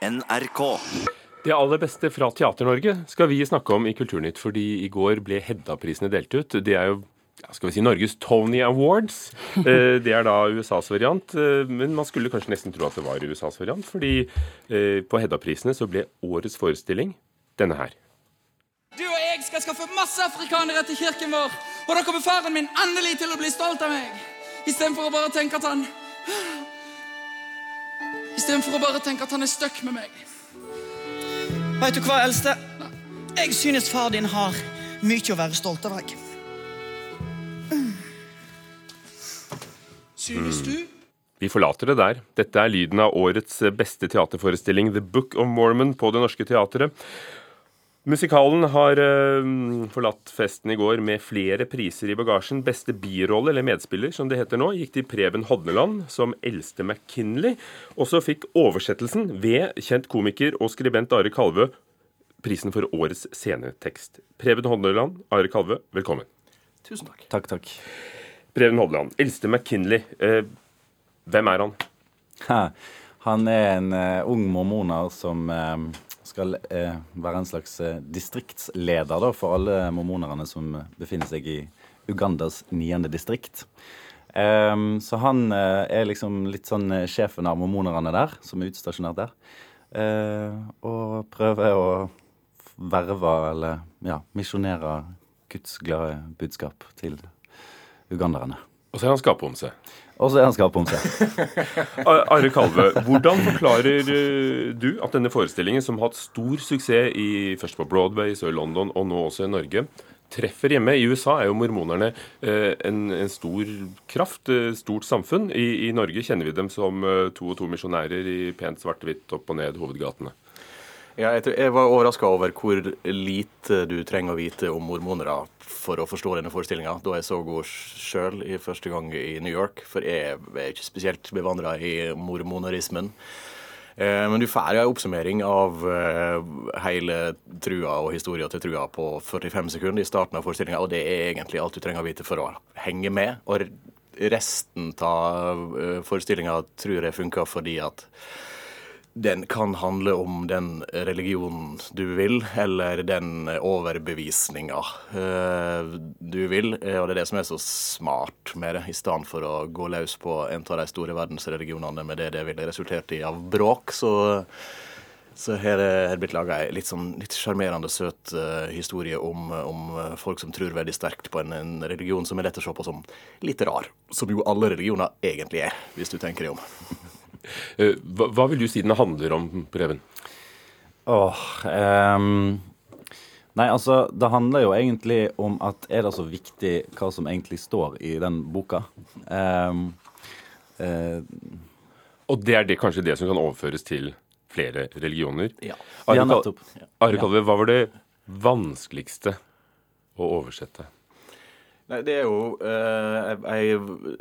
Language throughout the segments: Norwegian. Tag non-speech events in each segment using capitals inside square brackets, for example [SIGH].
NRK. Det aller beste fra Teater-Norge skal vi snakke om i Kulturnytt, fordi i går ble Hedda-prisene delt ut. Det er jo skal vi si Norges Tony Awards. [LAUGHS] Eh, det er da USAs variant, eh, men man skulle kanskje nesten tro at det var USAs variant, fordi eh, på Hedda-prisene så ble årets forestilling denne her. Du og jeg skal skaffe masse afrikanere til kirken vår, og da kommer faren min endelig til å bli stolt av meg. Istedenfor å bare tenke at han Istedenfor å bare tenke at han er stuck med meg. Vet du hva, eldste? Jeg synes far din har mye å være stolt av deg. Synes du? Vi forlater det der. Dette er lyden av årets beste teaterforestilling, The Book of Mormon, på Det Norske Teatret. Musikalen har eh, forlatt festen i går med flere priser i bagasjen. Beste birolle, eller medspiller som det heter nå, gikk til Preben Hodneland som eldste McKinley. Og så fikk oversettelsen ved kjent komiker og skribent Are Kalvø prisen for årets scenetekst. Preben Hodneland, Are Kalvø, velkommen. Tusen takk. Takk, takk. Preben Hodneland, eldste McKinley. Eh, hvem er han? Ha, han er en uh, ung mormoner som eh, skal eh, være en slags eh, distriktsleder da, for alle mormonerne som befinner seg i Ugandas niende distrikt. Um, så han uh, er liksom litt sånn eh, sjefen av mormonerne der, som er utstasjonert der. Uh, og prøver å verve eller ja, misjonere Guds glade budskap til uganderne. Og så er han skapomse. Og så er han skapomse. [LAUGHS] A- Are Kalve, hvordan forklarer eh, du at denne forestillingen, som har hatt stor suksess i, først på Broadway, så i London og nå også i Norge, treffer hjemme? I USA er jo mormonerne eh, en, en stor kraft, eh, stort samfunn. I, I Norge kjenner vi dem som to og to misjonærer i pent svart-hvitt opp og ned hovedgatene. Ja, jeg, jeg var overraska over hvor lite du trenger å vite om mormonere for å forstå denne forestillinga, da jeg så henne sjøl første gang i New York. For jeg er ikke spesielt bevandra i mormonerismen. Eh, Men du får en oppsummering av eh, hele trua og historia til trua på 45 sekunder i starten av forestillinga, og det er egentlig alt du trenger å vite for å henge med. Og resten av eh, forestillinga tror jeg funker fordi at den kan handle om den religionen du vil, eller den overbevisninga eh, du vil. Eh, Og det er det som er så smart med det, i stedet for å gå løs på en av de store verdensreligionene med det det ville resultert i av bråk. så så her er det blitt laga ei litt, sånn, søt uh, historie om, om folk som tror veldig sterkt på en, en religion som er lett å se på som litt rar. Som jo alle religioner egentlig er, hvis du tenker deg om. Eh, hva, hva vil du si den handler om, Preben? Åh, um, Nei, altså, det handler jo egentlig om at er det så viktig hva som egentlig står i den boka? Um, uh, Og det er det, kanskje det som kan overføres til flere religioner? Ja. Are, Ja, nettopp. Are Kalvø, hva var det vanskeligste å oversette? Nei, det er jo jeg, ei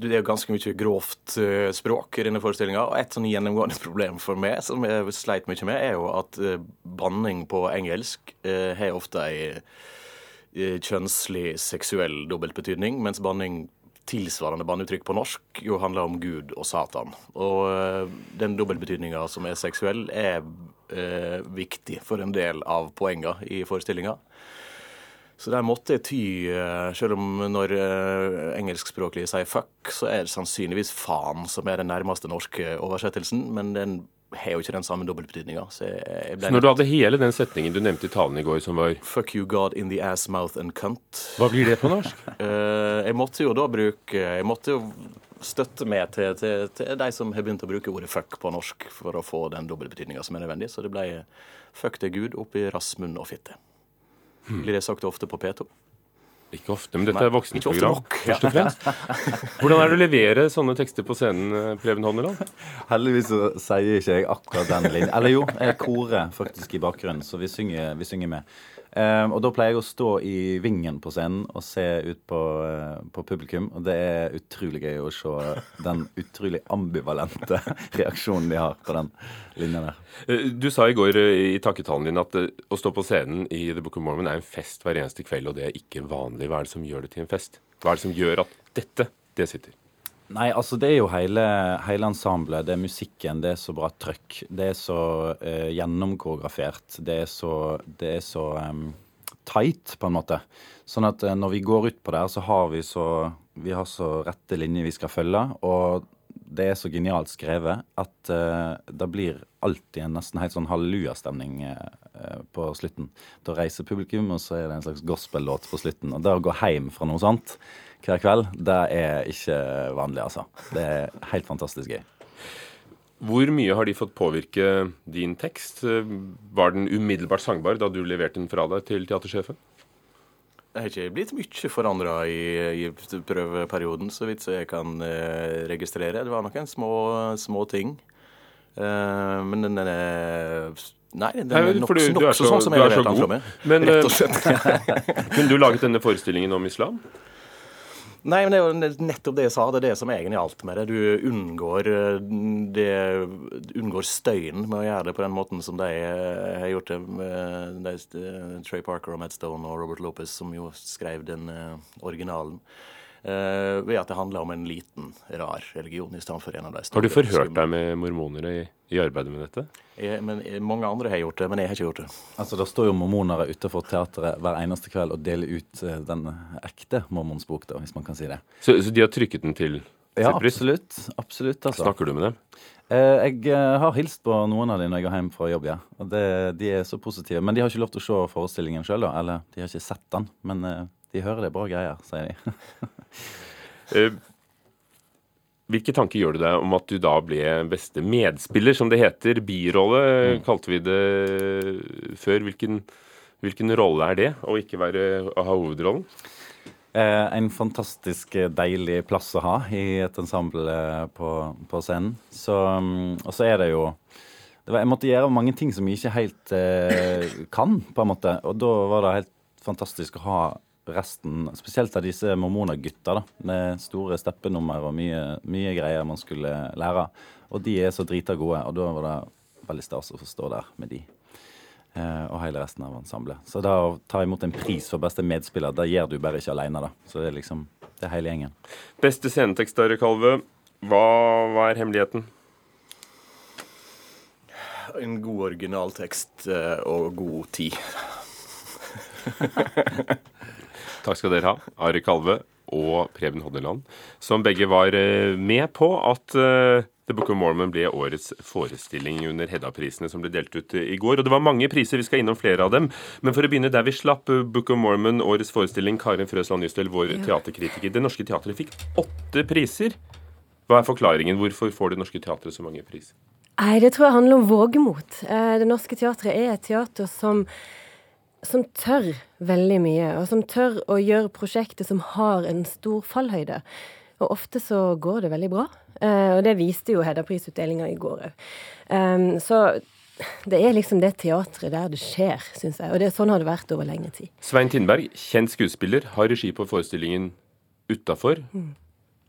Det er jo ganske mye grovt eh, språk i denne forestillinga. Og et sånn gjennomgående [LAUGHS] problem for meg, som jeg sleit mye med, er jo at eh, banning på engelsk eh, har ofte ei eh, kjønnslig seksuell dobbeltbetydning, mens banning tilsvarende banneuttrykk på norsk jo handler om Gud og Satan. Og eh, den dobbeltbetydninga som er seksuell, er eh, viktig for en del av poenga i forestillinga. Så der måtte jeg ty, eh, selv om når eh, engelskspråklige sier fuck, så er det sannsynligvis faen som er den nærmeste norske oversettelsen, men den har jo ikke den samme dobbeltbetydninga. Så Så når du hadde hele den setningen du nevnte i talen i går, som var Fuck you God in the ass, mouth and cunt. Hva blir det på norsk? [LAUGHS] Eh, jeg måtte jo da bruke Jeg måtte jo støtte med til, til, til de som har begynt å bruke ordet fuck på norsk for å få den dobbeltbetydninga som er nødvendig. Så det ble fuck det Gud oppi rass, munn og fitte. Blir det sagt ofte på P2? Ikke ofte, men dette Nei, er voksenprogram. først og fremst. Hvordan er det å levere sånne tekster på scenen, eh, Preben Honneland? heldigvis så sier ikke jeg akkurat den linjen. Eller jo, jeg korer faktisk i bakgrunnen, så vi synger, vi synger med. Ehm, og da pleier jeg å stå i vingen på scenen og se ut på, eh, på publikum. Og det er utrolig gøy å se den utrolig ambivalente [LAUGHS] reaksjonen de har på den linja der. Eh, Du sa i går eh, i takketalen din at å stå på scenen i The Book of Mormon er en fest hver eneste kveld, og det er ikke vanlig. Hva er det som gjør det til en fest? Hva er det som gjør at dette, det sitter? Nei, altså det er jo hele, hele ensemblet. Det er musikken, det er så bra trøkk. Det er så uh, gjennomkoreografert. Det er så, det er så um, tight, på en måte. Sånn at uh, når vi går ut på det her, så har vi så, vi har så rette linjer vi skal følge. Og det er så genialt skrevet at uh, det blir alltid en nesten helt sånn hallelujastemning uh, på slutten. Da reiser publikum, og så er det en slags gospel-låt på slutten. Og det å gå hjem fra noe sånt hver kveld, det er ikke vanlig, altså. Det er helt fantastisk gøy. Hvor mye har de fått påvirke din tekst? Var den umiddelbart sangbar da du leverte den fra deg til teatersjefen? Det har ikke blitt mye forandra i, i, prøveperioden, så vidt jeg kan eh, registrere. Det var noen små, små ting. Eh, men den er Nei, den er nokså nok, nok sånn som jeg leverte den fra meg. Men, rett og slett. [LAUGHS] kunne du laget denne forestillingen om islam? Nei, men det er jo nettopp det jeg sa. Det er det som egentlig alt med det. Du unngår, det, unngår støyen med å gjøre det på den måten som de har gjort det med de, Trey Parker og Matt Stone og Robert Lopez, som jo skrev den eh, originalen. Uh, ved at det handler om en liten, rar religion i stedet for en av de store. Har du forhørt deg med mormonere i, i arbeidet med dette? Jeg, men, mange andre har gjort det, men jeg har ikke gjort det. Altså, Det står jo mormonere utenfor teatret hver eneste kveld og deler ut uh, den ekte mormonsbok, da, hvis man kan si det. Så, så de har trykket den til Ja, absolutt. absolutt altså. Snakker du med dem? Jeg har hilst på noen av dem når jeg går hjem fra jobb, ja. Og det, de er så positive. Men de har ikke lov til å se forestillingen sjøl, da. Eller de har ikke sett den. Men de hører det er bra greier, sier de. [LAUGHS] Eh, hvilke tanker gjør du deg om at du da ble beste medspiller, som det heter? Birolle mm. kalte vi det før. Hvilken, hvilken rolle er det, å ikke være, å ha hovedrollen? Eh, en fantastisk deilig plass å ha i et ensemble eh, på, på scenen. Så, mm, og så er det jo det var, Jeg måtte gjøre mange ting som jeg ikke helt eh, kan, på en måte. Og da var det helt fantastisk å ha resten, spesielt av disse mormonergutta, med store steppenummer og mye, mye, greier man skulle lære. Og de er så drita gode, og da var det veldig stas å få stå der med de. Eh, og hele resten av ensemblet. Så da å ta imot en pris for beste medspiller, det gjør du bare ikke alene, da. Så det er liksom det er hele gjengen. Beste scenetekst, Are Kalve. Hva, hva er hemmeligheten? En god originaltekst eh, og god tid. [LAUGHS] Takk skal dere ha, Ari Kalve og Preben Hodneland, som begge var eh, med på at eh, The Book of Mormon ble årets forestilling under Hedda-prisene som ble delt ut eh, i går. Og det var mange priser, vi skal innom flere av dem. Men for å begynne der vi slapp, Book of Mormon, årets forestilling. Karin Frøsland Nystel, vår ja. teaterkritiker. Det Norske Teatret fikk åtte priser. Hva er forklaringen? Hvorfor får Det Norske Teatret så mange priser? Nei, Det tror jeg handler om vågemot. Det Norske Teatret er et teater som som tør veldig mye, og som tør å gjøre prosjekter som har en stor fallhøyde. Og ofte så går det veldig bra. Uh, og det viste jo Hedda-prisutdelinga i går òg. Um, så det er liksom det teatret der det skjer, syns jeg. Og det, sånn har det vært over lengre tid. Svein Tindberg, kjent skuespiller, har regi på forestillingen utafor. Mm.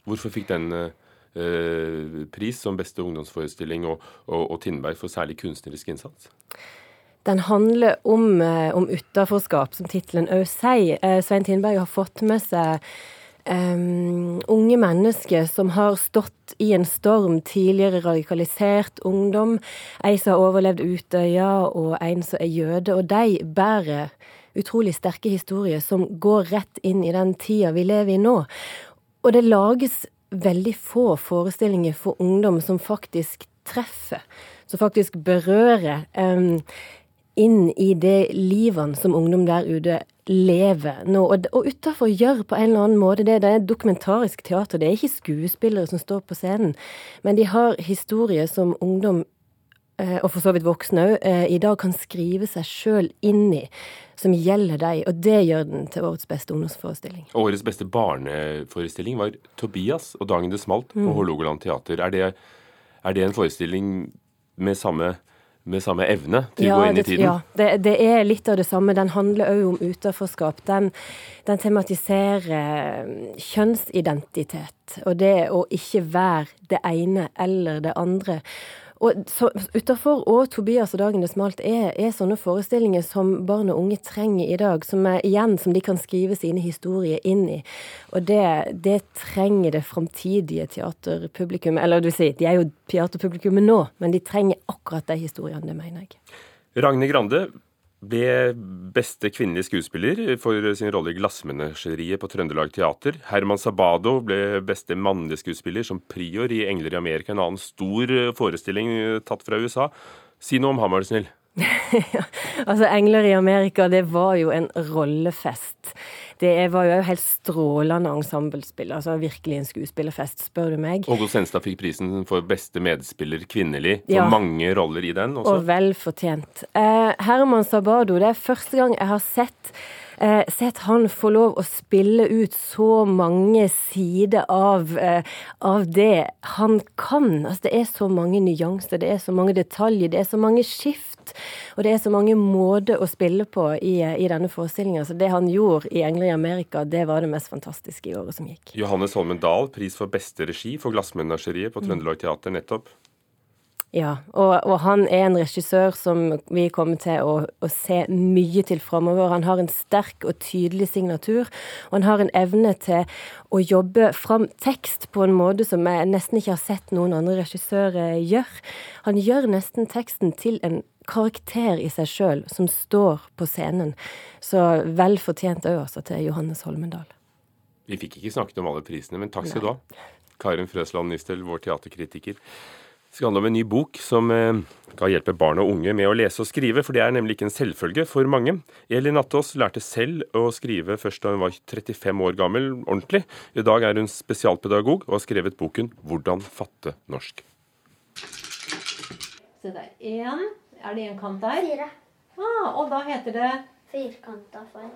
Hvorfor fikk den uh, pris som beste ungdomsforestilling, og, og, og Tindberg for særlig kunstnerisk innsats? Den handler om, eh, om utaforskap, som tittelen òg sier. Eh, Svein Tindberg har fått med seg um, unge mennesker som har stått i en storm, tidligere radikalisert ungdom. Ei som har overlevd Utøya, og en som er jøde. Og de bærer utrolig sterke historier som går rett inn i den tida vi lever i nå. Og det lages veldig få forestillinger for ungdom som faktisk treffer, som faktisk berører. Inn i det livene som ungdom der ute lever nå. Og, og utafor gjør på en eller annen måte det. Det er dokumentarisk teater. Det er ikke skuespillere som står på scenen. Men de har historier som ungdom, eh, og for så vidt voksne òg, eh, i dag kan skrive seg sjøl inn i. Som gjelder deg, og det gjør den til årets beste ungdomsforestilling. Årets beste barneforestilling var 'Tobias og dagen det smalt' på mm. Hålogaland teater. Er det, er det en forestilling med samme med samme evne til ja, å gå inn i tiden? Ja, det, det, er litt av det samme. Den handler òg om utenforskap. Den, den, tematiserer mm, kjønnsidentitet og det å ikke være det ene eller det andre. Og Utafor og Tobias og Dagen det smalt er, er, sånne forestillinger som barn og unge trenger i dag. Som er igjen som de kan skrive sine historier inn i. Og det, det trenger det framtidige teaterpublikummet. Eller du sier, de er jo teaterpublikummet nå, men de trenger akkurat de historiene, det mener jeg. Ragne Grande, ble beste kvinnelige skuespiller for sin rolle i 'Glassmenageriet' på Trøndelag Teater. Herman Sabado ble beste mannlige skuespiller som prior i 'Engler i Amerika', en annen stor forestilling tatt fra USA. Si noe om ham, er du snill. altså, 'Engler i Amerika' det var jo en rollefest. Det var jo helt strålende ensemblespill. Altså virkelig en skuespillerfest, spør du meg. Ågo Senstad fikk prisen for beste medspiller kvinnelig for ja. mange roller i den også. Og vel fortjent. Eh, Herman Sabado, det er første gang jeg har sett sett han få lov å spille ut så mange sider av, eh, av det han kan. Altså, det er så mange nyanser, det er så mange detaljer, det er så mange skift og det er så mange måter å spille på i, i denne forestillinga. Så det han gjorde i 'Engler i Amerika', det var det mest fantastiske i året som gikk. Johannes Holmen Dahl, pris for beste regi for 'Glassmenageriet' på Trøndelag Teater nettopp. Ja, og, og, han er en regissør som vi kommer til å, å se mye til framover. Han har en sterk og tydelig signatur, og han har en evne til å jobbe fram tekst på en måte som jeg nesten ikke har sett noen andre regissører gjøre. Han gjør nesten teksten til en karakter i seg sjøl som står på scenen. Så vel fortjent òg altså til Johannes Holmendal. Vi fikk ikke snakket om alle prisene, men takk skal du ha. Karin Frøsland Nistel, vår teaterkritiker. Det skal handle om en ny bok som eh, skal hjelpe barn og unge med å lese og skrive, for det er nemlig ikke en selvfølge for mange. Elin Nattås lærte selv å skrive først da hun var 35 år gammel, ordentlig. I dag er hun spesialpedagog og har skrevet boken 'Hvordan fatte norsk'. Se der. Én er det en kant der? Fire. Ah, og da heter det Firkanta form.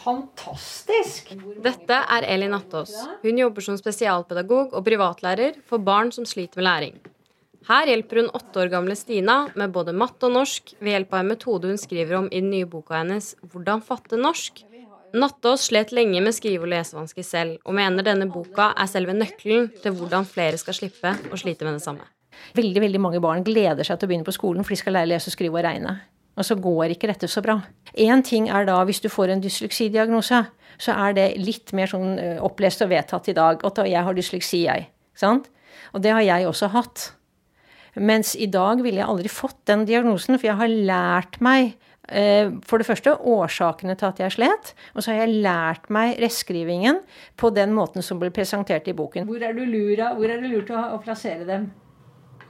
Fantastisk! Dette er Elin Nattås. Hun jobber som spesialpedagog og privatlærer for barn som sliter med læring. Her hjelper hun åtte år gamle Stina med både matte og norsk ved hjelp av en metode hun skriver om i den nye boka hennes 'Hvordan fatte norsk'. Nattås slet lenge med skrive- og lesevansker selv, og mener denne boka er selve nøkkelen til hvordan flere skal slippe å slite med det samme. Veldig veldig mange barn gleder seg til å begynne på skolen, for de skal lære å lese, skrive og regne. Og så går ikke dette så bra. Én ting er da hvis du får en dysleksidiagnose, så er det litt mer sånn opplest og vedtatt i dag. At jeg har dysleksi, jeg. Sant? Og det har jeg også hatt. Mens i dag ville jeg aldri fått den diagnosen, for jeg har lært meg for det første årsakene til at jeg slet, og så har jeg lært meg reskrivingen på den måten som ble presentert i boken. Hvor er du lura? Hvor er det lurt å, å plassere dem?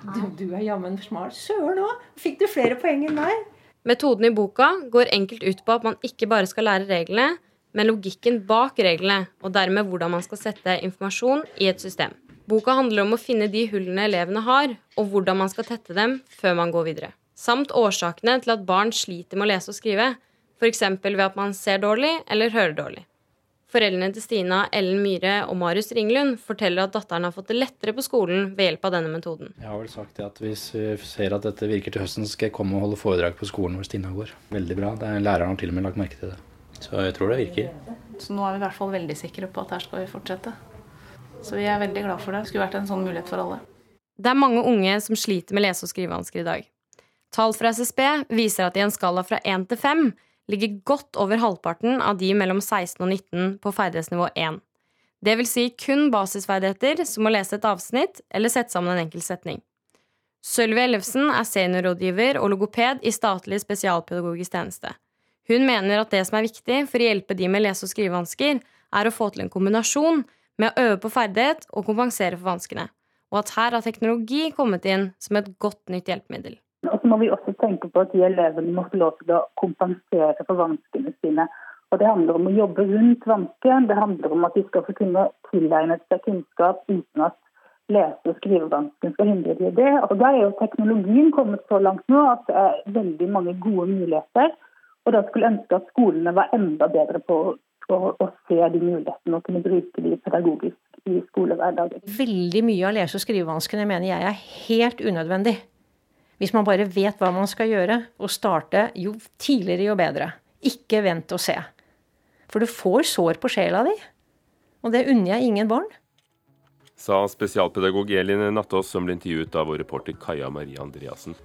Du, du er jammen smart. Søren òg! Fikk du flere poeng enn meg? Metoden i boka går enkelt ut på at man ikke bare skal lære reglene, men logikken bak reglene, og dermed hvordan man skal sette informasjon i et system. Boka handler om å finne de hullene elevene har, og hvordan man skal tette dem før man går videre. Samt årsakene til at barn sliter med å lese og skrive, f.eks. ved at man ser dårlig eller hører dårlig. Foreldrene til Stina, Ellen Myhre og Marius Ringlund forteller at datteren har fått det lettere på skolen ved hjelp av denne metoden. Jeg har vel sagt at hvis vi ser at dette virker til høsten, så skal jeg komme og holde foredrag på skolen hvor Stina går. Veldig bra. Læreren har til og med lagt merke til det. Så jeg tror det virker. Så nå er vi i hvert fall veldig sikre på at her skal vi fortsette. Så vi er veldig glad for det. Det skulle vært en sånn mulighet for alle. Det er mange unge som sliter med lese- og skrivevansker i dag. Tall fra SSB viser at i en skala fra 1 til 5 ligger godt over halvparten av de mellom 16 og 19 på ferdighetsnivå 1. Det vil si kun basisferdigheter som å lese et avsnitt eller sette sammen en enkel setning. Sølvi Ellefsen er seniorrådgiver og logoped i statlig spesialpedagogisk tjeneste. Hun mener at det som er viktig for å hjelpe de med lese- og skrivevansker, er å få til en kombinasjon med å øve på ferdighet og kompensere for vanskene, og at her har teknologi kommet inn som et godt nytt hjelpemiddel. Og så må vi også tenke på at de elevene må få lov til å kompensere for vanskene sine. Og Det handler om å jobbe rundt vansken, Det handler om at de skal få kunne tilegne seg kunnskap uten at lese- og skrivevansken skal hindre dem i det. Og Der er jo teknologien kommet så langt nå at det er veldig mange gode muligheter. Og da skulle ønske at skolene var enda bedre på å, å se de mulighetene og kunne bruke de pedagogisk i skolehverdagen. Veldig mye av lese- og skrivevanskene mener jeg er helt unødvendig. Hvis man bare vet hva man skal gjøre, og starte jo tidligere, jo bedre. Ikke vent og se. For du får sår på sjela di. Og det unner jeg ingen barn. Sa spesialpedagog Elin Nattås, som ble intervjuet av vår reporter Kaja Marie Andreassen.